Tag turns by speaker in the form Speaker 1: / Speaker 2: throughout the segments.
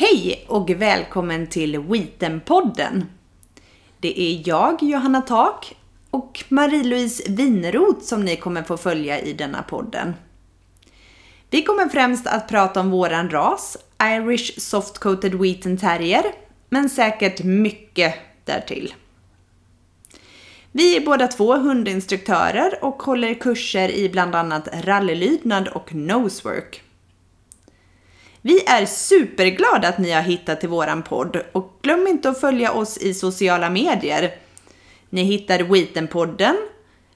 Speaker 1: Hej och välkommen till Wheaten-podden. Det är jag, Johanna Tak, och Marie-Louise Winroth som ni kommer få följa i denna podden. Vi kommer främst att prata om våran ras, Irish Soft Coated Wheaten Terrier, men säkert mycket därtill. Vi är båda två hundinstruktörer och håller kurser i bland annat rallylydnad och nosework. Vi är superglada att ni har hittat till våran podd och glöm inte att följa oss i sociala medier. Ni hittar Weetenpodden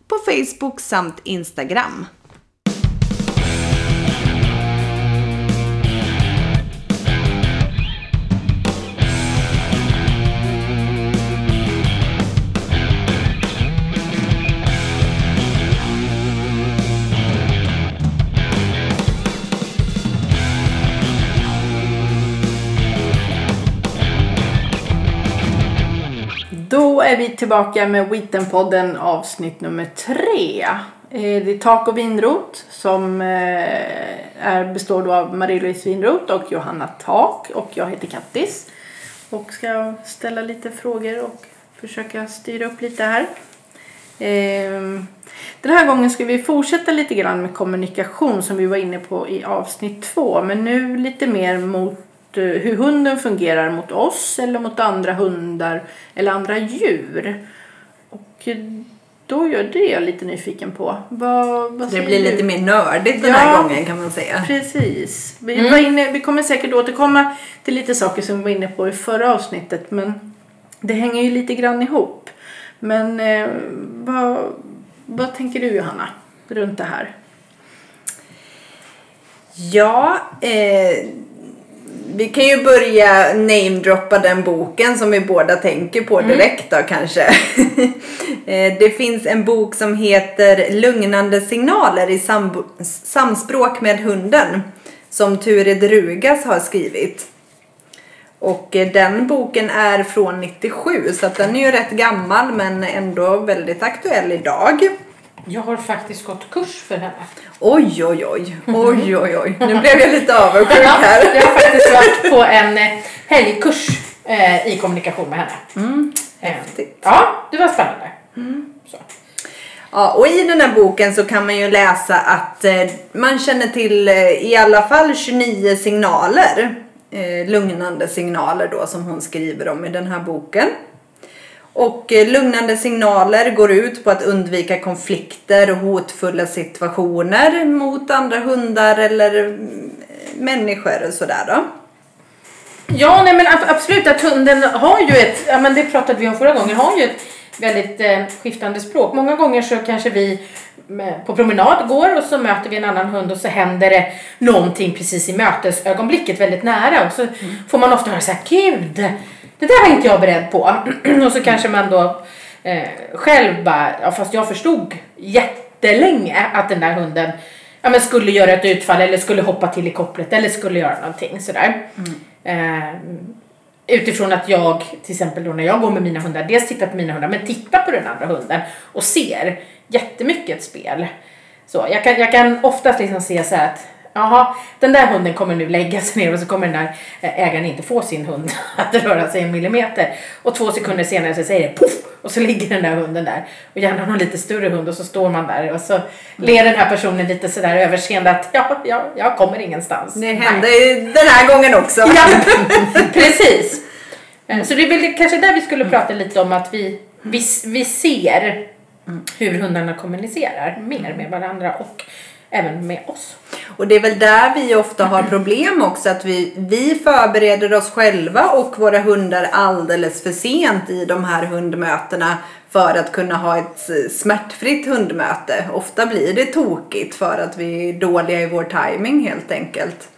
Speaker 1: på Facebook samt Instagram.
Speaker 2: Är vi tillbaka med Wheaten-podden avsnitt nummer tre. Eh, det är Tak och Vinrot som eh, är, består då av Marie-Louise Vinrot och Johanna Tak och jag heter Kattis. Och ska ställa lite frågor och försöka styra upp lite här. Ehm, den här gången ska vi fortsätta lite grann med kommunikation som vi var inne på i avsnitt två. Men nu lite mer mot hur hunden fungerar mot oss eller mot andra hundar eller andra djur. Och eh, då gör det jag lite nyfiken på. Vad, vad
Speaker 1: Det blir
Speaker 2: du?
Speaker 1: lite mer nördigt den här
Speaker 2: Ja.
Speaker 1: gången kan man säga.
Speaker 2: Precis. Vi, var inne, vi kommer säkert återkomma till lite saker som vi var inne på i förra avsnittet men det hänger ju lite grann ihop. Men eh, vad, vad tänker du Johanna runt det här?
Speaker 1: Ja, eh, vi kan ju börja namedroppa den boken som vi båda tänker på direkt då kanske. eh, det finns en bok som heter Lugnande signaler i samspråk med hunden som Turid Rugas har skrivit. Och eh, den boken är från 97 så den är ju rätt gammal men ändå väldigt aktuell idag.
Speaker 3: Jag har faktiskt gått kurs för henne.
Speaker 1: Oj, oj, oj. Oj, oj, oj. Nu blev jag lite avundsjuk här.
Speaker 3: Jag har faktiskt varit på en eh, helgkurs eh, i kommunikation med henne.
Speaker 1: Mm,
Speaker 3: Eh,
Speaker 1: häftigt.
Speaker 3: Ja, det var spännande. Så.
Speaker 1: Ja, och i den här boken så kan man ju läsa att man känner till i alla fall 29 signaler. Lugnande signaler då som hon skriver om i den här boken. Och eh, lugnande signaler går ut på att undvika konflikter och hotfulla situationer mot andra hundar eller mm, människor och sådär då.
Speaker 3: Ja, nej men ab- absolut att hunden har ju ett, ja men det pratade vi om förra gången, har ju ett väldigt eh, skiftande språk. Många gånger så kanske vi med, på promenad går och så möter vi en annan hund och så händer det någonting precis i mötesögonblicket väldigt nära och så får man ofta höra så här, gud, det där var inte jag beredd på. och så kanske man då eh, själv bara, ja fast jag förstod jättelänge att den där hunden ja, men skulle göra ett utfall eller skulle hoppa till i kopplet eller skulle göra någonting sådär. Eh, utifrån att jag till exempel då när jag går med mina hundar dels tittar på mina hundar men tittar på den andra hunden och ser jättemycket ett spel. Så jag kan, jag kan oftast liksom se så att Jaha, den där hunden kommer nu lägga sig ner och så kommer den där eh, ägaren inte få sin hund att röra sig en millimeter. Och två sekunder senare så säger det poff och så ligger den där hunden där. Och gärna någon lite större hund och så står man där och så ler den här personen lite sådär överseende att ja, ja, jag kommer ingenstans.
Speaker 1: Det hände ju den här gången också.
Speaker 3: Ja, precis. Eh, Så det är väl kanske där vi skulle prata lite om att vi, vi, vi ser hur hundarna kommunicerar mer med varandra och även med oss.
Speaker 1: Och det är väl där vi ofta har problem också. Att vi, vi förbereder oss själva och våra hundar alldeles för sent i de här hundmötena. För att kunna ha ett smärtfritt hundmöte. Ofta blir det tokigt för att vi är dåliga i vår timing helt enkelt.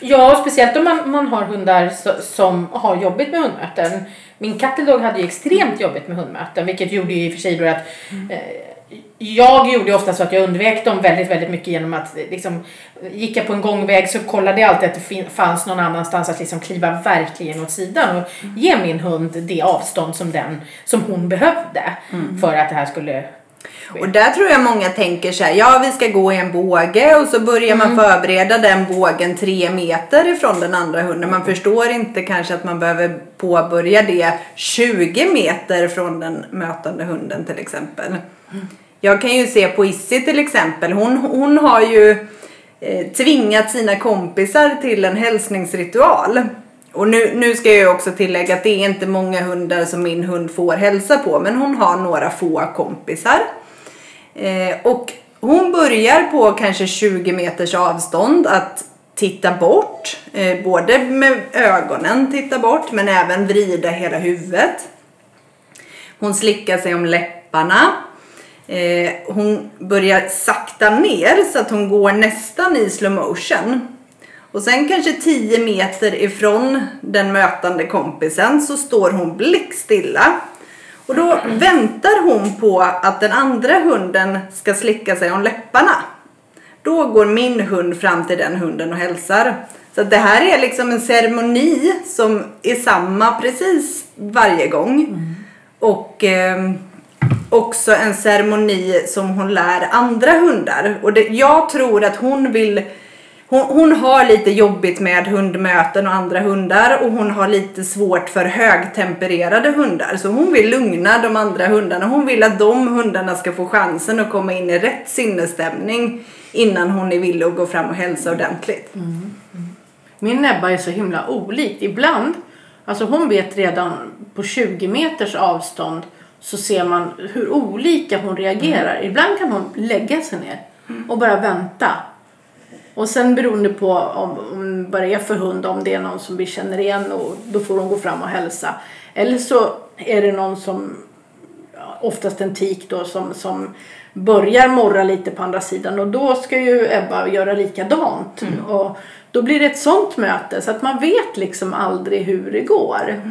Speaker 3: Ja, speciellt om man, man har hundar so- som har jobbigt med hundmöten. Min katteldag hade ju extremt jobbigt med hundmöten vilket gjorde ju i och för sig då att eh, jag gjorde ofta så att jag undvek dem väldigt, väldigt mycket genom att liksom, gick jag på en gångväg så kollade jag alltid att det fanns någon annanstans att liksom kliva verkligen åt sidan och ge min hund det avstånd som den, som hon behövde för att det här skulle.
Speaker 1: Och där tror jag många tänker så här, ja vi ska gå i en båge och så börjar man förbereda den bågen tre meter ifrån den andra hunden. Man förstår inte kanske att man behöver påbörja det 20 meter från den mötande hunden till exempel. Jag kan ju se på Issi till exempel, hon, hon har ju eh, tvingat sina kompisar till en hälsningsritual. Och nu, nu ska jag ju också tillägga att det är inte många hundar som min hund får hälsa på, men hon har några få kompisar. Eh, och hon börjar på kanske 20 meters avstånd att titta bort. Eh, både med ögonen titta bort men även vrida hela huvudet. Hon slickar sig om läpparna. Eh, hon börjar sakta ner så att hon går nästan i slow motion. Och sen kanske 10 meter ifrån den mötande kompisen så står hon blickstilla. Och då väntar hon på att den andra hunden ska slicka sig om läpparna. Då går min hund fram till den hunden och hälsar. Så det här är liksom en ceremoni som är samma precis varje gång. Och eh, också en ceremoni som hon lär andra hundar. Och det, jag tror att hon vill hon, hon har lite jobbigt med hundmöten och andra hundar och hon har lite svårt för högtempererade hundar. Så hon vill lugna de andra hundarna. Hon vill att de hundarna ska få chansen att komma in i rätt sinnesstämning innan hon är villig att gå fram och hälsa ordentligt.
Speaker 2: Min Ebba är så himla olikt. Ibland, alltså hon vet redan på 20 meters avstånd så ser man hur olika hon reagerar. Ibland kan hon lägga sig ner och bara vänta. Och sen beroende på om, om vad det är för hund, om det är någon som vi känner igen och då får hon gå fram och hälsa. Eller så är det någon som, oftast en tik då, som, som börjar morra lite på andra sidan och då ska ju Ebba göra likadant. Och då blir det ett sånt möte så att man vet liksom aldrig hur det går.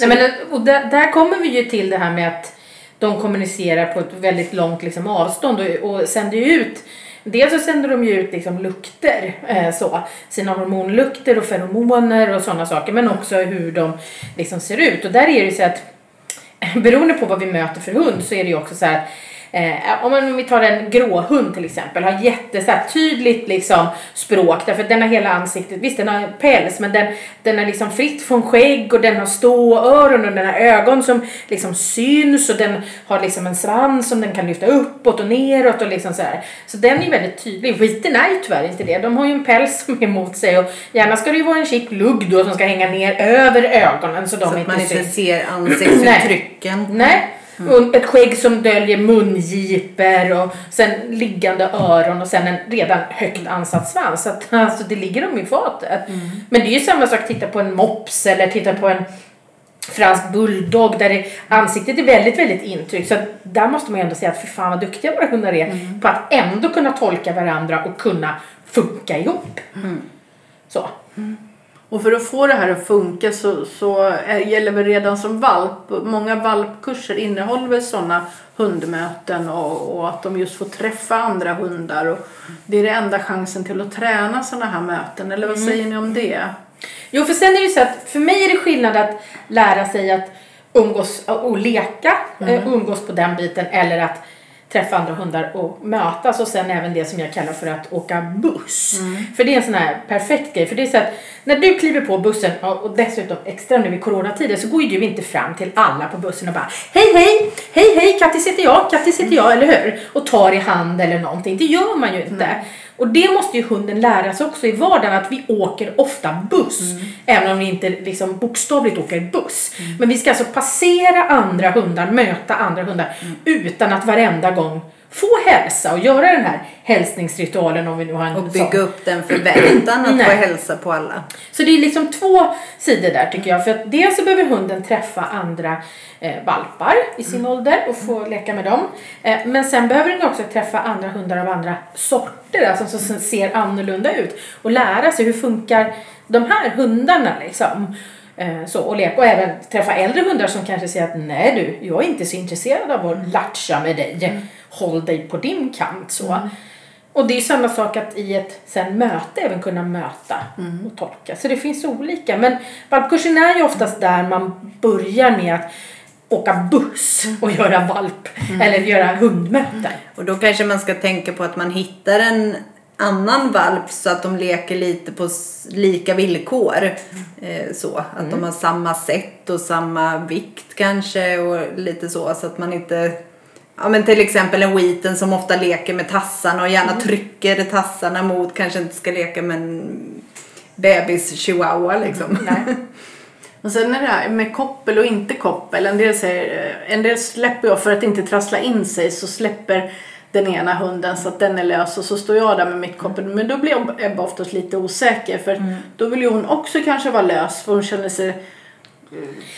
Speaker 3: Nej, men, och där, där kommer vi ju till det här med att de kommunicerar på ett väldigt långt liksom, avstånd och, och sänder ut Dels så sänder de ju ut liksom lukter, eh, så, sina hormonlukter och feromoner och sådana saker men också hur de liksom ser ut. Och där är det ju så att beroende på vad vi möter för hund så är det ju också så här att Eh, om, man, om vi tar en gråhund till exempel, har jätte så här, tydligt liksom, språk därför att den har hela ansiktet, visst den har päls men den, den är liksom fritt från skägg och den har ståöron och den har ögon som liksom syns och den har liksom en svans som den kan lyfta uppåt och neråt och liksom så här. Så den är ju väldigt tydlig. Skiten är ju tyvärr inte det. De har ju en päls som är emot sig och gärna ska det ju vara en chic lugg då som ska hänga ner över ögonen så de
Speaker 1: Så att
Speaker 3: inte
Speaker 1: man inte ser ansiktsuttrycken.
Speaker 3: Nej. Och ett skägg som döljer mungiper och sen liggande öron och sen en redan högt ansatt svans. Så att, alltså, det ligger dem i fatet. Men det är ju samma sak, titta på en mops eller titta på en fransk bulldog där det, ansiktet är väldigt, väldigt intryckt. Så att där måste man ju ändå säga att för fan vad duktiga våra hundar är på att ändå kunna tolka varandra och kunna funka ihop. Så.
Speaker 2: Och för att få det här att funka så, så är, gäller väl redan som valp. Många valpkurser innehåller väl sådana hundmöten och, och att de just får träffa andra hundar. Och det är det enda chansen till att träna sådana här möten. Eller vad säger ni om det?
Speaker 3: Jo, för sen är det ju så att för mig är det skillnad att lära sig att umgås och leka, eh, umgås på den biten eller att träffa andra hundar och mötas och sen även det som jag kallar för att åka buss. För det är en sån här perfekt grej. För det är så att när du kliver på bussen och dessutom extra nu i coronatider så går ju du inte fram till alla på bussen och bara Hej hej, hej hej, Kattis heter jag, Kattis heter jag, eller hur? Och tar i hand eller någonting. Det gör man ju inte. Och det måste ju hunden lära sig också i vardagen att vi åker ofta buss. Även om vi inte liksom bokstavligt åker buss. Men vi ska alltså passera andra hundar, möta andra hundar utan att varenda gång få hälsa och göra den här hälsningsritualen om vi nu har en
Speaker 1: Och
Speaker 3: sån.
Speaker 1: bygga upp den förväntan att få hälsa på alla.
Speaker 3: Så det är liksom två sidor där tycker jag. För att dels så behöver hunden träffa andra eh, valpar i sin ålder och få leka med dem. Eh, men sen behöver den också träffa andra hundar av andra sorter, alltså som ser annorlunda ut. Och lära sig hur funkar de här hundarna liksom. Eh, så, och, leka. och även träffa äldre hundar som kanske säger att nej du, jag är inte så intresserad av att latcha med dig. Håll dig på din kant. Så. Och det är samma sak att i ett sen möte även kunna möta och tolka. Så det finns olika. Men valpkursen är ju oftast där man börjar med att åka buss och göra valp eller göra hundmöten.
Speaker 1: Och då kanske man ska tänka på att man hittar en annan valp så att de leker lite på lika villkor. Eh, så, att de har samma sätt och samma vikt kanske och lite så så att man inte Ja men till exempel en wheaten som ofta leker med tassarna och gärna trycker tassarna mot kanske inte ska leka med en bebis chihuahua liksom.
Speaker 3: Nej.
Speaker 2: Och sen är det här med koppel och inte koppel. En del, säger, en del släpper jag för att inte trassla in sig så släpper den ena hunden så att den är lös och så står jag där med mitt koppel. Men då blir Ebba oftast lite osäker för då vill ju hon också kanske vara lös för hon känner sig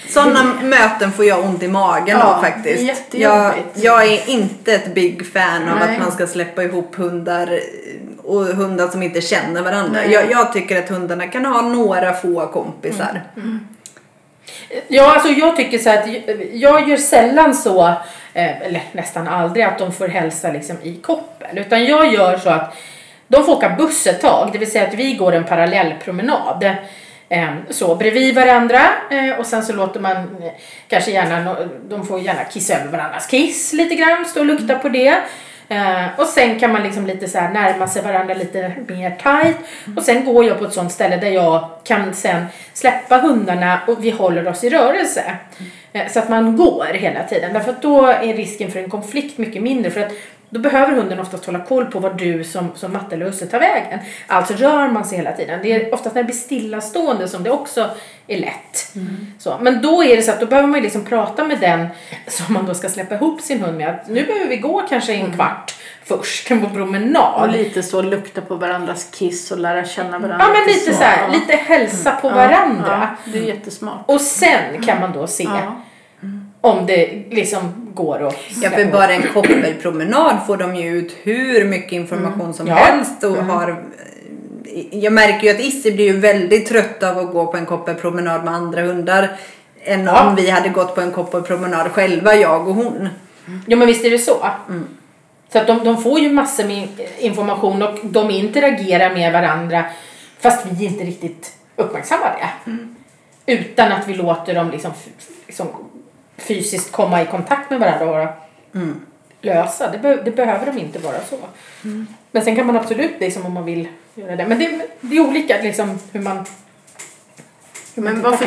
Speaker 1: Sådana möten får jag ont i magen
Speaker 2: Ja,
Speaker 1: av faktiskt. Jag, jag är inte ett big fan av
Speaker 2: Nej.
Speaker 1: att man ska släppa ihop hundar och hundar som inte känner varandra. Jag, jag tycker att hundarna kan ha några få kompisar.
Speaker 3: Ja, alltså jag tycker så att jag gör sällan så, eh, eller nästan aldrig, att de får hälsa liksom i koppel. Utan jag gör så att de får åka buss ett tag, det vill säga att vi går en parallellpromenad. promenad Så bredvid varandra eh, och sen så låter man kanske gärna, de får gärna kissa över varandras kiss lite grann, stå och lukta på det. Eh, och sen kan man liksom lite så här närma sig varandra lite mer tight. Och sen går jag på ett sånt ställe där jag kan sen släppa hundarna och vi håller oss i rörelse. Eh, så att man går hela tiden. Därför att då är risken för en konflikt mycket mindre. För att då behöver hunden oftast hålla koll på vad du som, som matte eller husse tar vägen. Alltså rör man sig hela tiden. Det är oftast när det blir stillastående som det också är lätt. Så, men då är det så att då behöver man liksom prata med den som man då ska släppa ihop sin hund med. Att nu behöver vi gå kanske en kvart först på promenad.
Speaker 2: och lite så lukta på varandras kiss och lära känna varandra.
Speaker 3: Ja men lite så här, lite hälsa på
Speaker 2: Ja,
Speaker 3: varandra.
Speaker 2: Ja, det är jättesmart.
Speaker 3: Och sen kan man då se om det liksom går att
Speaker 1: Ja, för bara en koppelpromenad får de ju ut hur mycket information som
Speaker 3: Ja.
Speaker 1: helst och har jag märker ju att Issi blir ju väldigt trött av att gå på en koppelpromenad med andra hundar än
Speaker 3: Ja.
Speaker 1: om vi hade gått på en koppelpromenad själva, jag och hon.
Speaker 3: Ja men visst är det så. Så att de, de får ju massor med information och de interagerar med varandra fast vi inte riktigt uppmärksammar det. Utan att vi låter dem liksom, liksom fysiskt komma i kontakt med varandra och vara lösa. Det, be, det behöver de inte vara så. Men sen kan man absolut liksom om man vill göra det. Men det, det är olika liksom hur man hur
Speaker 2: Men varför,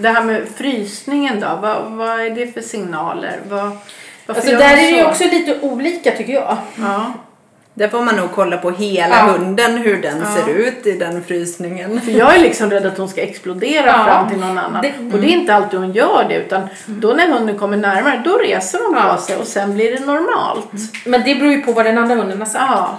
Speaker 3: det.
Speaker 2: här med frysningen då, vad, vad är det för signaler? Vad,
Speaker 3: Alltså där är det ju
Speaker 2: så?
Speaker 3: också lite olika tycker jag.
Speaker 2: Ja,
Speaker 1: Där får man nog kolla på hela
Speaker 3: Ja.
Speaker 1: hunden, hur den
Speaker 2: Ja.
Speaker 1: ser ut i den frysningen.
Speaker 2: för jag är liksom rädd att hon ska explodera
Speaker 3: Ja.
Speaker 2: fram till någon annan.
Speaker 3: Det-
Speaker 2: Och det är inte alltid hon gör det utan då när hunden kommer närmare då reser hon på sig och sen blir det normalt.
Speaker 3: Men det beror ju på vad den andra hunden har sagt.
Speaker 2: Ja,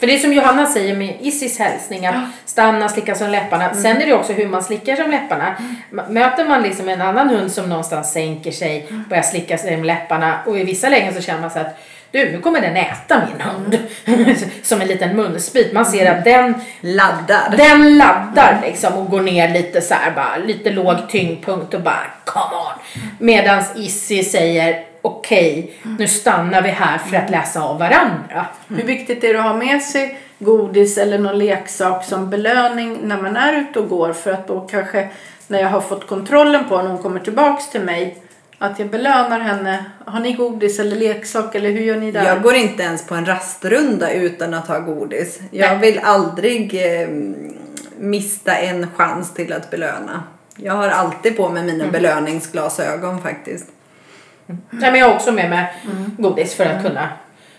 Speaker 3: För det är som Johanna säger med Issis hälsning, att stanna, slicka som läpparna. Sen är det också hur man slickar som läpparna. M- Möter man liksom en annan hund som någonstans sänker sig, börjar slicka sig med läpparna och i vissa lägen så känner man så att du, nu kommer den äta min hund. som en liten munsbit. Man ser att den,
Speaker 1: Laddar.
Speaker 3: den laddar liksom och går ner lite så här bara, lite låg tyngdpunkt och bara come on. Medans Issi säger okej, nu stannar vi här för att läsa av varandra.
Speaker 2: hur viktigt är det att ha med sig godis eller någon leksak som belöning när man är ute och går för att då kanske när jag har fått kontrollen på när hon kommer tillbaks till mig att jag belönar henne. Har ni godis eller leksak eller hur gör ni där?
Speaker 1: Jag går inte ens på en rastrunda utan att ha godis. Jag
Speaker 3: Nej.
Speaker 1: vill aldrig eh, mista en chans till att belöna. Jag har alltid på mig mina belöningsglasögon faktiskt.
Speaker 3: Nej, men jag har också med mig godis för att kunna.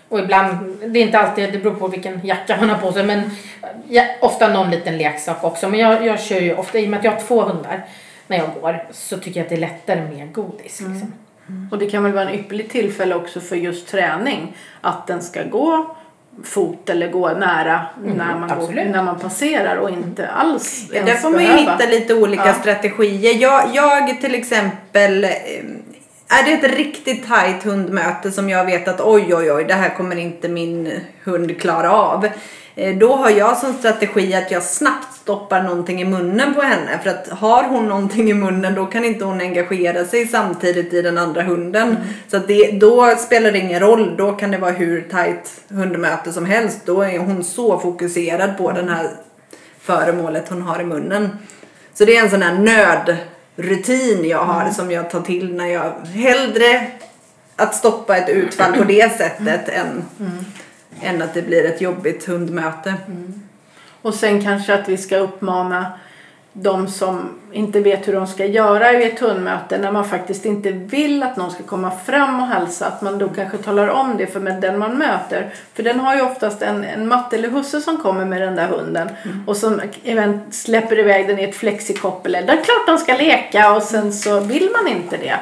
Speaker 3: Och ibland, det är inte alltid, det beror på vilken jacka man har på sig, men ja, ofta någon liten leksak också. Men jag, jag kör ju ofta, i och med att jag har två hundar när jag går, så tycker jag att det är lättare med godis. Liksom.
Speaker 2: Och det kan väl vara en ypperligt tillfälle också för just träning. Att den ska gå fot eller gå nära när, man går, när man passerar och inte alls
Speaker 1: Ja,
Speaker 2: ens
Speaker 1: där får man ju hitta lite olika
Speaker 2: Ja.
Speaker 1: strategier. Jag, jag till exempel, eh, är det ett riktigt tajt hundmöte som jag vet att oj oj oj det här kommer inte min hund klara av. eh, Då har jag som strategi att jag snabbt stoppar någonting i munnen på henne. För att har hon någonting i munnen då kan inte hon engagera sig samtidigt i den andra hunden. Så att det, då spelar det ingen roll. Då kan det vara hur tajt hundmöte som helst. Då är hon så fokuserad på den här föremålet hon har i munnen. Så det är en sån här rutin jag har som jag tar till när jag hellre att stoppa ett utfall på det sättet än, än att det blir ett jobbigt hundmöte.
Speaker 2: Och sen kanske att vi ska uppmana de som inte vet hur de ska göra vid ett hundmöte när man faktiskt inte vill att någon ska komma fram och hälsa att man då kanske talar om det för den man möter. För den har ju oftast en, en matte eller husse som kommer med den där hunden och som event släpper iväg den i ett flexikoppel. Det är klart de ska leka och sen så vill man inte det.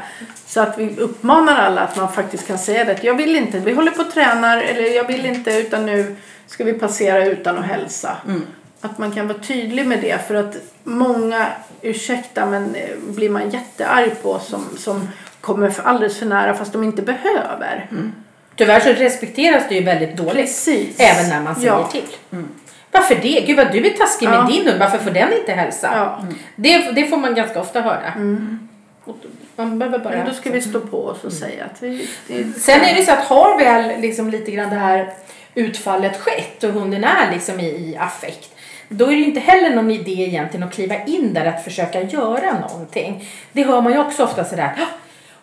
Speaker 2: Så att vi uppmanar alla att man faktiskt kan säga det. Jag vill inte, vi håller på och tränar eller jag vill inte utan nu ska vi passera utan att hälsa. Att man kan vara tydlig med det för att många, ursäkta men eh, blir man jättearg på som, som kommer för alldeles för nära fast de inte behöver.
Speaker 3: Tyvärr så respekteras det ju väldigt dåligt.
Speaker 2: Precis.
Speaker 3: Även när man säger
Speaker 2: Ja.
Speaker 3: till. Varför det? Gud vad du är taskig
Speaker 2: Ja.
Speaker 3: med din hund. Varför får den inte hälsa?
Speaker 2: Ja.
Speaker 3: Det, det får man ganska ofta höra. Och Man behöver bara...
Speaker 2: Men då ska vi stå på oss och säga att vi... Det,
Speaker 3: Sen är det så att har väl liksom lite grann det här utfallet skett och hunden är liksom i, i affekt. Då är det inte heller någon idé egentligen att kliva in där att försöka göra någonting. Det hör man ju också ofta sådär. "Ja,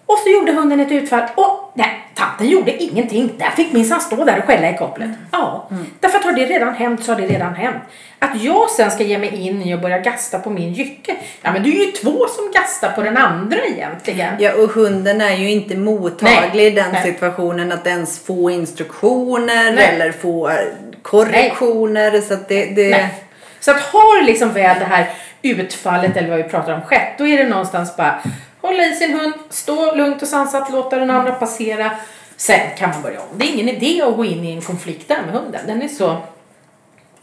Speaker 3: Och så gjorde hunden ett utfall och nej, tanten gjorde ingenting. Där fick minsann stå där och skälla i kopplet. Ja, därför att har det redan hänt så har det redan hänt. Att jag sen ska ge mig in i och börja gasta på min jycke. Ja men det är ju två som gastar på den andra egentligen.
Speaker 1: Ja, och hunden är ju inte mottaglig i den
Speaker 3: Nej.
Speaker 1: situationen att ens få instruktioner
Speaker 3: Nej.
Speaker 1: eller få korrektioner. Så det, det,
Speaker 3: Nej. Så att har liksom väl det här utfallet eller vad vi pratar om skett, då är det någonstans bara hålla i sin hund, stå lugnt och sansat, låta den andra passera. Sen kan man börja om. Det är ingen idé att gå in i en konflikt där med hunden. Den är så...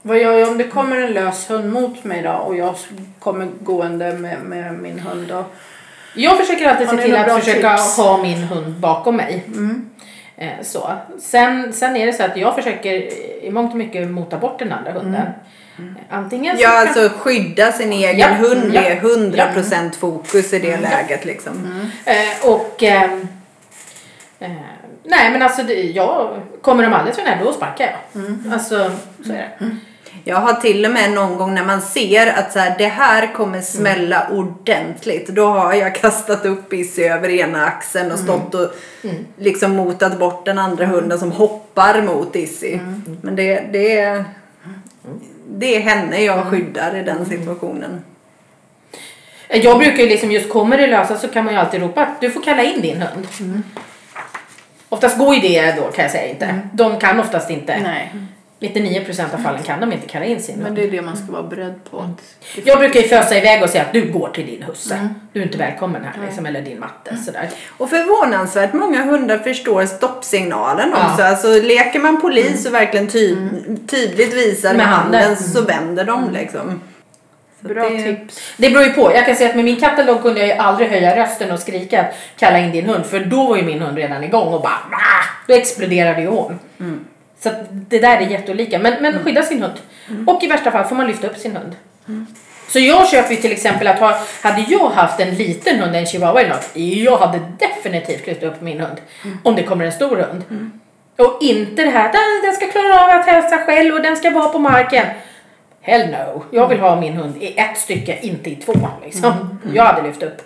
Speaker 2: Vad gör jag om det kommer en lös hund mot mig då och jag kommer gående med, med min hund då?
Speaker 3: Jag försöker alltid se till att försöka
Speaker 2: tips?
Speaker 3: ha min hund bakom mig. Eh, så. Sen, sen är det så att jag försöker i mångt och mycket mota bort den andra hunden. Antingen så
Speaker 1: Ja,
Speaker 3: kan-
Speaker 1: alltså skydda sin egen
Speaker 3: Ja,
Speaker 1: hund.
Speaker 3: Ja,
Speaker 1: är 100% fokus i det läget liksom.
Speaker 3: Eh, och... ehm, eh, nej men alltså det, jag, kommer de alldeles för nära då sparkar jag. Alltså så är det.
Speaker 1: Jag har till och med någon gång när man ser att så här, det här kommer smälla ordentligt. Då har jag kastat upp Issy över ena axeln och stått och liksom motat bort den andra hunden som hoppar mot Issy. Men det, det, är, det är henne jag skyddar i den situationen.
Speaker 3: Eh, Jag brukar ju liksom just kommer det lösa så kan man ju alltid ropa att du får kalla in din hund. Oftast går ju det då kan jag säga inte. De kan oftast inte.
Speaker 2: Nej,
Speaker 3: 99% av fallen kan de inte kalla in sin
Speaker 2: men
Speaker 3: hund.
Speaker 2: det är det man ska vara beredd på. att-
Speaker 3: Jag brukar ju fösa iväg och säga att du går till din husse. Du är inte välkommen här liksom, eller din matte. Sådär.
Speaker 1: Och förvånansvärt många hundar förstår stoppsignalen
Speaker 3: Ja.
Speaker 1: också. Alltså leker man polis och verkligen ty tydligt visar med, handen
Speaker 3: handen.
Speaker 1: så vänder de liksom.
Speaker 2: Bra
Speaker 1: det-
Speaker 2: tips.
Speaker 3: Det beror ju på. Jag kan säga att med min katalog kunde jag ju aldrig höja rösten och skrika att kalla in din hund. För då var ju min hund redan igång och bara! Då exploderade ju hon. Så att det där är jätteolika. Men, men skydda sin hund. Och i värsta fall får man lyfta upp sin hund. Så jag köper ju till exempel att ha, hade jag haft en liten hund, en chihuahua eller något, jag hade definitivt lyft upp min hund. Om det kommer en stor hund. Och inte det här, "Den- den ska klara av att hälsa själv och den ska vara på marken. Hell no. Jag vill ha min hund i ett stycke, inte i två. Liksom. Jag hade lyft upp.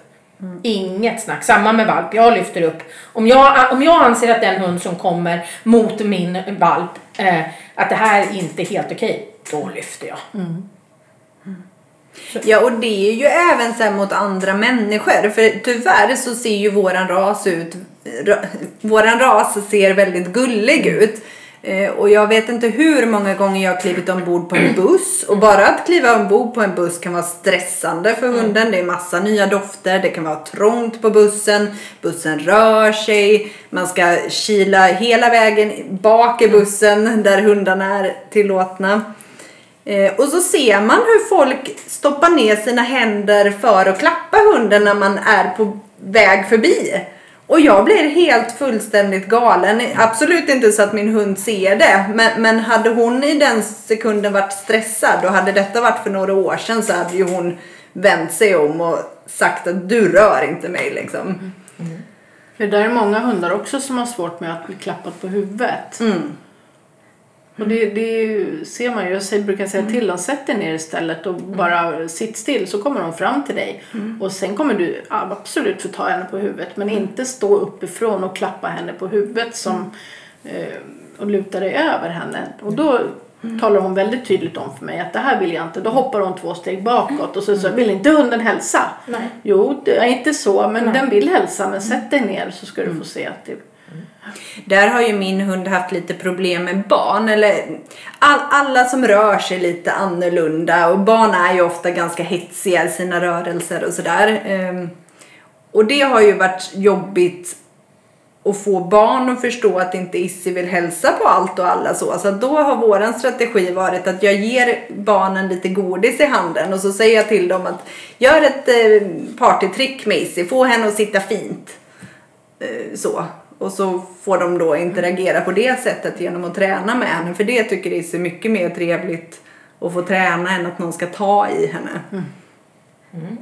Speaker 3: Inget snack. Samma med valp. Jag lyfter upp. Om jag, om jag anser att den hund som kommer mot min valp, eh, att det här inte är helt okej, då lyfter jag.
Speaker 1: Ja och det är ju även så här mot andra människor. För tyvärr så ser ju våran ras ut. Ra, våran ras ser väldigt gullig ut. Eh, och jag vet inte hur många gånger jag har klivit ombord på en buss. Och bara att kliva ombord på en buss kan vara stressande för hunden. Det är massa nya dofter. Det kan vara trångt på bussen. Bussen rör sig. Man ska kila hela vägen bak i bussen där hundarna är tillåtna. Eh, och så ser man hur folk stoppar ner sina händer för att klappa hunden när man är på väg förbi. Och jag blir helt fullständigt galen. Absolut inte så att min hund ser det. Men, men hade hon i den sekunden varit stressad och hade detta varit för några år sedan så hade ju hon vänt sig om och sagt att du rör inte mig liksom.
Speaker 2: För där är många hundar också som har svårt med att bli klappat på huvudet.
Speaker 1: Mm.
Speaker 2: Och det, det ser man ju. Jag brukar säga till dem, sätt dig ner istället och bara sitt still. Så kommer de fram till dig. Och sen kommer du absolut få ta henne på huvudet men inte stå uppifrån och klappa henne på huvudet som, eh, och luta dig över henne. Och då talar hon väldigt tydligt om för mig att det här vill jag inte. Då hoppar hon två steg bakåt och så så vill inte hunden hälsa?
Speaker 3: Nej.
Speaker 2: Jo, det är inte så men den vill hälsa men sätt dig ner så ska du få se att det
Speaker 1: där har ju min hund haft lite problem med barn. Eller all, alla som rör sig lite annorlunda. Och barn är ju ofta ganska hetsiga i sina rörelser och sådär. Ehm, och det har ju varit jobbigt att få barn att förstå att inte Issi vill hälsa på allt och alla så. Så då har våran strategi varit att jag ger barnen lite godis i handen och så säger jag till dem att gör ett eh, partytrick med Issi, få henne att sitta fint. Eh, så. Och så får de då interagera på det sättet genom att träna med henne. För det tycker Issi är mycket mer trevligt att få träna än att någon ska ta i henne.
Speaker 3: Mm.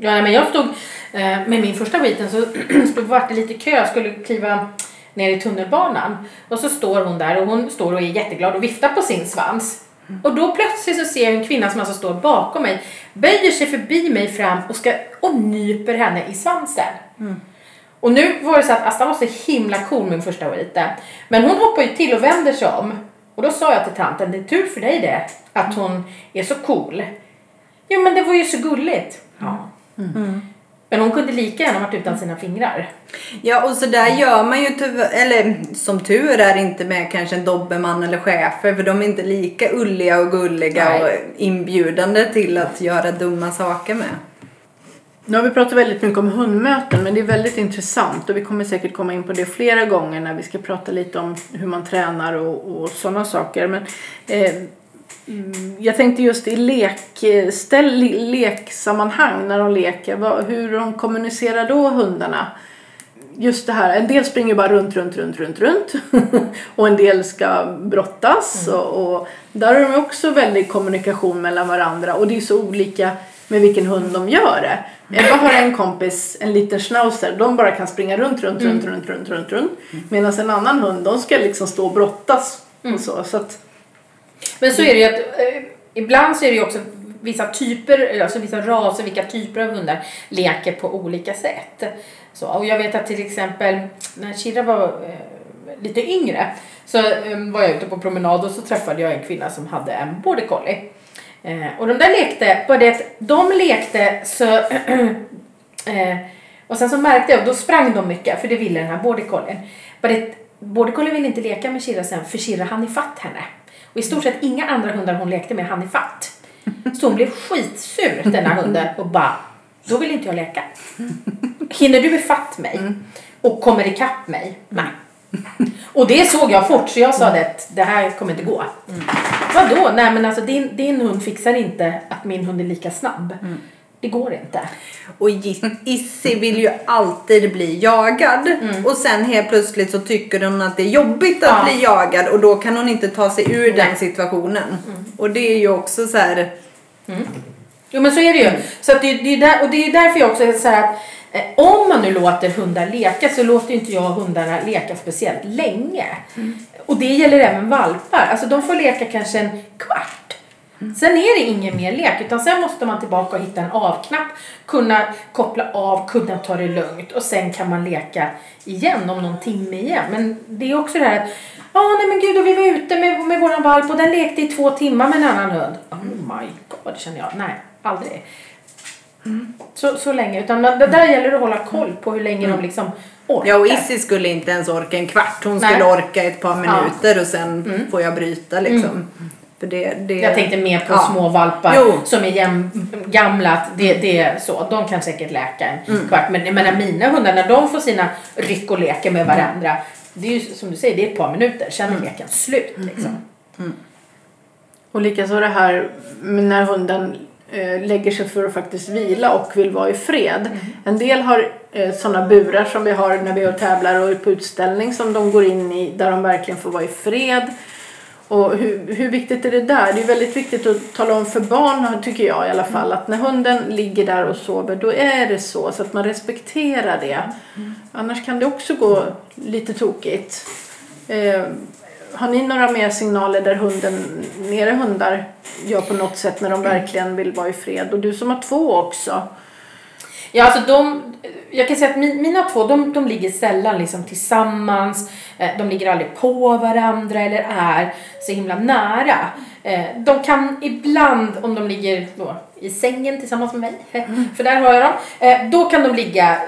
Speaker 3: Ja, nej, men jag stod eh, med min första skiten så stod vart det lite kö. Jag skulle kliva ner i tunnelbanan. Och så står hon där och hon står och är jätteglad och viftar på sin svans. Och då plötsligt så ser jag en kvinna som alltså står bakom mig, böjer sig förbi mig fram och, ska, och nyper henne i svansen. Och nu var det så att Asta var så himla cool min första skiten. Men hon hoppar ju till och vänder sig om. Och då sa jag till tanten, det är tur för dig det, att hon är så cool. Jo men det var ju så gulligt. Ja. Men hon kunde lika gärna varit utan sina fingrar.
Speaker 1: Ja och så där gör man ju tyvärr, eller som tur är inte med kanske en dobermann eller chefer för de är inte lika ulliga och gulliga
Speaker 3: Nej.
Speaker 1: och inbjudande till att göra dumma saker med.
Speaker 2: Nu har vi pratat väldigt mycket om hundmöten men det är väldigt intressant. Och vi kommer säkert komma in på det flera gånger när vi ska prata lite om hur man tränar och, och sådana saker. Men, eh, mm, jag tänkte just i lekställ, leksammanhang när de leker, vad, hur de kommunicerar då hundarna. Just det här, en del springer bara runt, runt, runt, runt, runt. Och en del ska brottas. Och, och där har de också väldigt kommunikation mellan varandra. Och det är så olika med vilken hund de gör det. Ebba har en kompis, en liten schnauzer, de bara kan springa runt, runt, runt, runt, runt, runt, runt. Medan en annan hund, de ska liksom stå och brottas och så. så att,
Speaker 3: Men så är det ju att eh, ibland så är det ju också vissa typer, alltså vissa raser, vilka typer av hundar leker på olika sätt. Så, och jag vet att till exempel när Shira var eh, lite yngre så eh, var jag ute på promenad och så träffade jag en kvinna som hade en border collie. Eh, och de där lekte, bara det att de lekte så eh, och sen så märkte jag, då sprang de mycket för det ville den här border collien. Ville inte leka med Shira sen för Shira hann ifatt henne. Och i stort sett inga andra hundar hon lekte med hann ifatt. Så hon blev skitsur den här hunden och bara, då vill inte jag leka. Hinner du ifatt mig och kommer ikapp mig? Nej. Och det såg jag fort så jag sa det att det här kommer inte gå. Vadå? Nej men alltså din, din hund fixar inte att min hund är lika snabb. Det går inte.
Speaker 1: Och Issi vill ju alltid bli jagad. Och sen helt plötsligt så tycker hon att det är jobbigt att
Speaker 3: Ja.
Speaker 1: bli jagad och då kan hon inte ta sig ur den
Speaker 3: Nej.
Speaker 1: situationen. Och det är ju också så här.
Speaker 3: Jo men så är det ju. Så att det, det är där, och det är därför jag också är så här att om man nu låter hundar leka så låter inte jag hundarna leka speciellt länge. Och det gäller även valpar. Alltså de får leka kanske en kvart. Sen är det ingen mer lek utan sen måste man tillbaka och hitta en avknapp, kunna koppla av, kunna ta det lugnt och sen kan man leka igen om någon timme igen. Men det är också det här att Ja, nej men gud, och vi var ute med, med våran valp och den lekte i två timmar med en annan hund. Oh my god, känner jag. Nej, aldrig. Så, så länge. Utan det där gäller det att hålla koll på hur länge de liksom orkar.
Speaker 1: Ja och Issi skulle inte ens orka en kvart. Hon
Speaker 3: Nej.
Speaker 1: skulle orka ett par minuter och sen får jag bryta liksom. För det, det...
Speaker 3: Jag tänkte mer på
Speaker 1: Ja.
Speaker 3: små valpar
Speaker 1: Jo.
Speaker 3: som är jäm, gamla. Det, det är så. De kan säkert läka en
Speaker 1: Mm.
Speaker 3: kvart. Men jag menar, mina hundar, när de får sina ryck och leker med varandra. Det är ju som du säger, det är ett par minuter. Sen
Speaker 1: Mm.
Speaker 3: är leken slut. Liksom.
Speaker 2: Och likaså det här när hunden lägger sig för att faktiskt vila och vill vara i fred. En del har eh, sådana burar som vi har när vi är och tävlar och är på utställning som de går in i där de verkligen får vara i fred. Och hur, hur viktigt är det där? Det är väldigt viktigt att tala om för barn, tycker jag i alla fall, att när hunden ligger där och sover, då är det så. Så att man respekterar det. Annars kan det också gå lite tokigt. Eh, har ni några mer signaler där hunden, nere hundar gör på något sätt när de verkligen vill vara i fred? Och du som har två också.
Speaker 3: Ja, alltså de, jag kan säga att mi- mina två, de, de ligger sällan liksom tillsammans. Eh, de ligger aldrig på varandra eller är så himla nära. Eh, de kan ibland, om de ligger då i sängen tillsammans med mig, för där har jag dem, eh, då kan de ligga,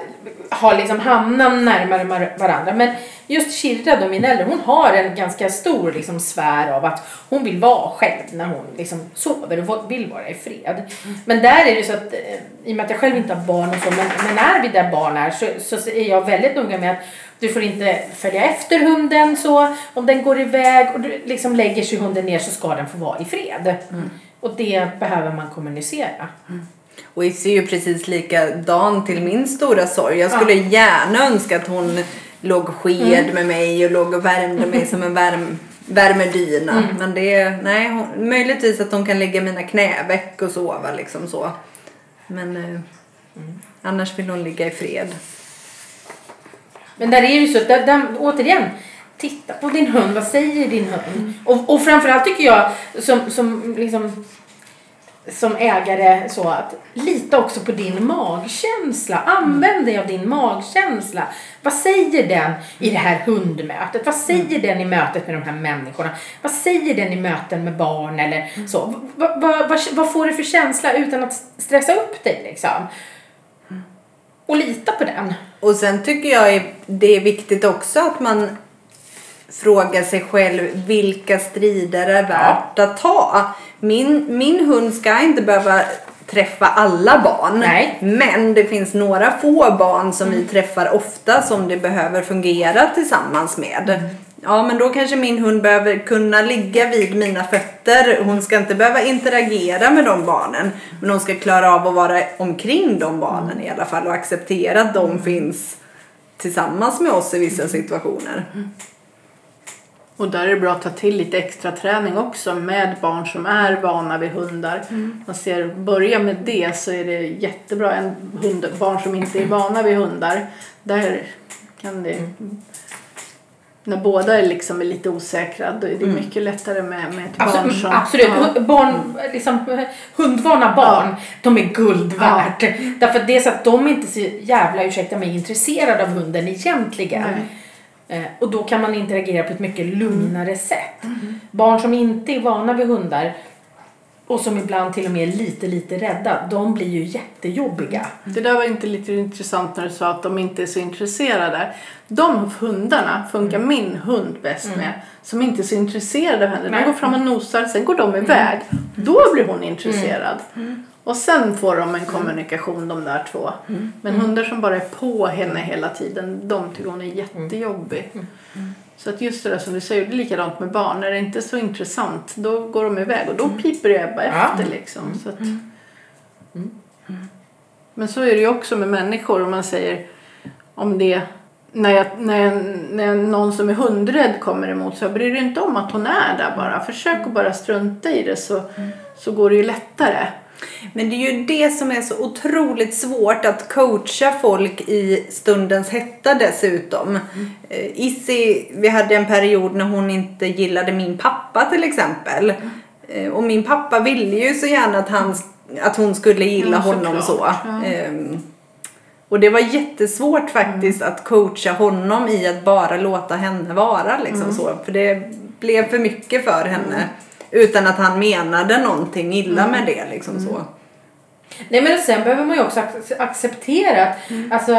Speaker 3: ha liksom hamna närmare varandra. Men just Kirra, då, min äldre, hon har en ganska stor liksom sfär av att hon vill vara själv när hon liksom sover och vill vara i fred. Men där är det så att, i och med att jag själv inte har barn och så, men, men när vi där barn är så, så är jag väldigt noga med att du får inte följa efter hunden så, om den går iväg och du liksom lägger sig hunden ner så ska den få vara i fred. Och det behöver man kommunicera.
Speaker 1: Och Izzy är ju precis likadan till min stora sorg. Jag skulle gärna önska att hon låg sked med mig och låg och värmde mig som en värm, värmedyna. Men det, nej, hon, möjligtvis att hon kan lägga mina knäveck och sova liksom så. Men eh, annars vill hon ligga i fred.
Speaker 3: Men där är ju så, där, där, återigen, titta på din hund, vad säger din hund? Och, och framförallt tycker jag som, som, liksom, som ägare så att lita också på din magkänsla. Använd dig av din magkänsla. Vad säger den i det här hundmötet? Vad säger den i mötet med de här människorna? Vad säger den i möten med barn eller så? Vad, vad, vad, vad får du för känsla utan att stressa upp dig liksom? Och lita på den.
Speaker 1: Och sen tycker jag det är viktigt också att man frågar sig själv vilka strider är värt att ta. Min, min hund ska inte behöva träffa alla barn.
Speaker 3: Nej.
Speaker 1: Men det finns några få barn som vi träffar ofta som det behöver fungera tillsammans med. Ja men då kanske min hund behöver kunna ligga vid mina fötter. Hon ska inte behöva interagera med de barnen. Men hon ska klara av att vara omkring de barnen i alla fall och acceptera att de finns tillsammans med oss i vissa situationer.
Speaker 2: Och där är det bra att ta till lite extra träning också med barn som är vana vid hundar. Man ser, börja med det så är det jättebra. En hund, barn som inte är vana vid hundar, där kan det... När båda är liksom lite osäkra då är det mycket lättare med, med ett barn
Speaker 3: Absolut,
Speaker 2: som...
Speaker 3: absolut.
Speaker 2: Ja.
Speaker 3: Barn, liksom, hundvana barn, de är guld värt. Därför att det är så att de är inte så jävla, ursäkta mig, intresserade av hunden egentligen. Eh, och då kan man interagera på ett mycket lugnare sätt. Barn som inte är vana vid hundar och som ibland till och med är lite, lite rädda, de blir ju jättejobbiga.
Speaker 2: Det där var inte lite intressant när du sa att de inte är så intresserade. De hundarna funkar min hund bäst med. Som inte är så intresserade av henne. De går fram och nosar, sen går de iväg. Då blir hon intresserad. Och sen får de en kommunikation de där två. Men hundar som bara är på henne hela tiden, de tycker hon är jättejobbig. Så att just det där som du säger, det är likadant med barn. När det inte är så intressant, då går de iväg. Och då piper det bara
Speaker 3: Ja.
Speaker 2: efter liksom. Så att, men så är det ju också med människor. Om man säger om det när, jag, när, jag, när någon som är hundrädd kommer emot så jag bryr dig inte om att hon är där bara. Försök att bara strunta i det så, så går det ju lättare.
Speaker 1: Men det är ju det som är så otroligt svårt att coacha folk i stundens hetta dessutom. Eh, Issy, vi hade en period när hon inte gillade min pappa till exempel. Eh, Och min pappa ville ju så gärna att, han, att hon skulle gilla
Speaker 2: Ja,
Speaker 1: honom så. Ehm, Och det var jättesvårt faktiskt att coacha honom i att bara låta henne vara liksom så. För det blev för mycket för henne. Utan att han menade någonting illa med det liksom så.
Speaker 3: Nej men sen behöver man ju också ac- acceptera att alltså,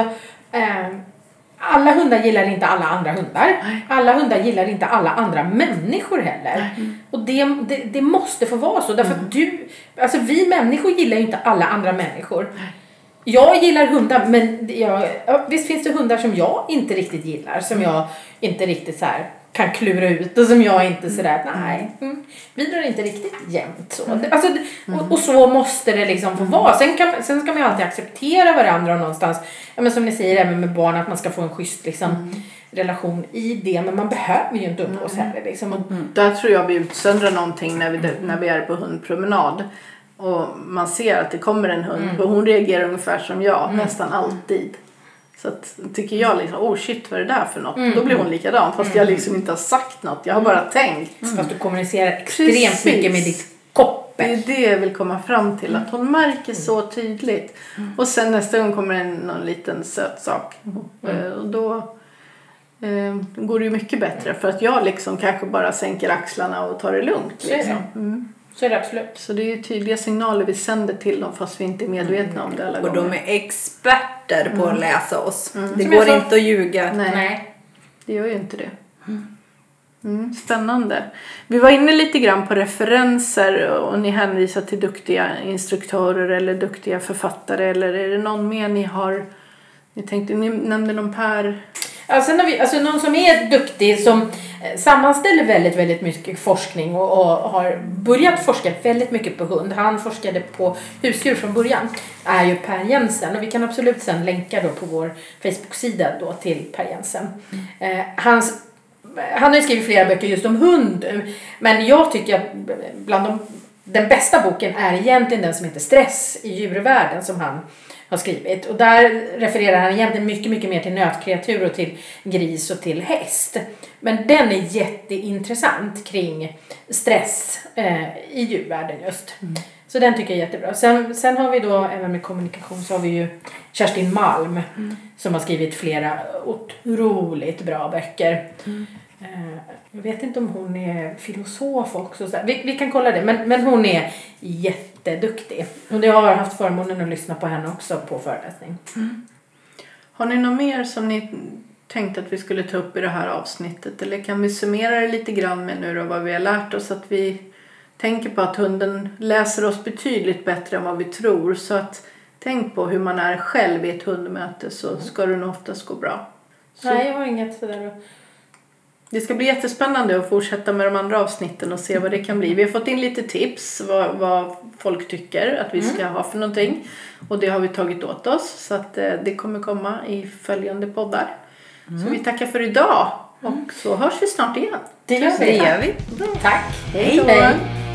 Speaker 3: eh, alla hundar gillar inte alla andra hundar. Alla hundar gillar inte alla andra människor heller. Och det, det, det måste få vara så. Därför att du, alltså vi människor gillar ju inte alla andra människor. Jag gillar hundar men jag, ja, visst finns det hundar som jag inte riktigt gillar. Som jag inte riktigt så här kan klura ut och som jag inte sådär, nej, mm, vi drar inte riktigt jämnt så. Det- Alltså, och, och så måste det liksom få vara. Sen, kan, sen ska man ju alltid acceptera varandra och någonstans, ja, men som ni säger även med barn, att man ska få en schysst liksom, relation i det. Men man behöver ju inte umgås heller. Liksom. Och,
Speaker 2: Där tror jag vi utsöndrar någonting när vi, när vi är på hundpromenad. Och man ser att det kommer en hund och hon reagerar ungefär som jag, nästan alltid. Så att, tycker jag liksom, oh shit vad är det där för något? Då blir hon likadan fast jag liksom inte har sagt något. Jag har bara tänkt.
Speaker 3: Fast du kommunicerar extremt
Speaker 2: Precis.
Speaker 3: mycket med ditt koppe.
Speaker 2: Det är det jag vill komma fram till, att hon märker så tydligt. Och sen nästa gång kommer en någon liten söt sak. Eh, Och då eh, går det ju mycket bättre för att jag liksom kanske bara sänker axlarna och tar det lugnt. Liksom. Mm.
Speaker 3: Så är det absolut.
Speaker 2: Så det är ju tydliga signaler vi sänder till dem fast vi inte är medvetna om det alla
Speaker 1: Och
Speaker 2: gånger.
Speaker 1: de är experter på att läsa oss. Det
Speaker 3: Som jag
Speaker 1: går
Speaker 3: sa-
Speaker 1: inte att ljuga.
Speaker 2: Nej.
Speaker 3: Nej.
Speaker 2: Det gör ju inte det. Mm, spännande. Vi var inne lite grann på referenser och ni hänvisar till duktiga instruktörer eller duktiga författare eller är det någon mer ni har ni tänkte, ni nämnde någon Per
Speaker 3: Ja, sen har vi, alltså någon som är duktig som eh, sammanställer väldigt, väldigt mycket forskning och, och har börjat forska väldigt mycket på hund. Han forskade på husdjur från början. Är ju Per Jensen och vi kan absolut sen länka då på vår Facebook-sida då till Per Jensen. Eh, hans, han har ju skrivit flera böcker just om hund men jag tycker att bland de, den bästa boken är egentligen den som heter Stress i djurvärlden som han har skrivit. Och där refererar han egentligen mycket, mycket mer till nötkreatur och till gris och till häst. Men den är jätteintressant kring stress eh, i djurvärlden just. Så den tycker jag är jättebra. Sen, sen har vi då, även med kommunikation, så har vi ju Kerstin Malm som har skrivit flera otroligt bra böcker. Eh, Jag vet inte om hon är filosof också. Vi, vi kan kolla det. Men, men hon är jätteduktig. Och jag har haft förmånen att lyssna på henne också på föreläsning.
Speaker 2: Har ni något mer som ni tänkte att vi skulle ta upp i det här avsnittet? Eller kan vi summera det lite grann med nu då vad vi har lärt oss? Att vi tänker på att hunden läser oss betydligt bättre än vad vi tror. Så att tänk på hur man är själv i ett hundmöte så ska det nog oftast gå bra. Så
Speaker 3: Nej, jag har inget sådär.
Speaker 2: Det ska bli jättespännande att fortsätta med de andra avsnitten och se vad det kan bli. Vi har fått in lite tips vad, vad folk tycker att vi ska ha för någonting. Och det har vi tagit åt oss så att eh, det kommer komma i följande poddar. Så vi tackar för idag och så hörs vi snart igen.
Speaker 3: Det gör
Speaker 1: Det
Speaker 3: vi.
Speaker 1: gör vi.
Speaker 3: Tack.
Speaker 2: Hej då!
Speaker 3: Hej.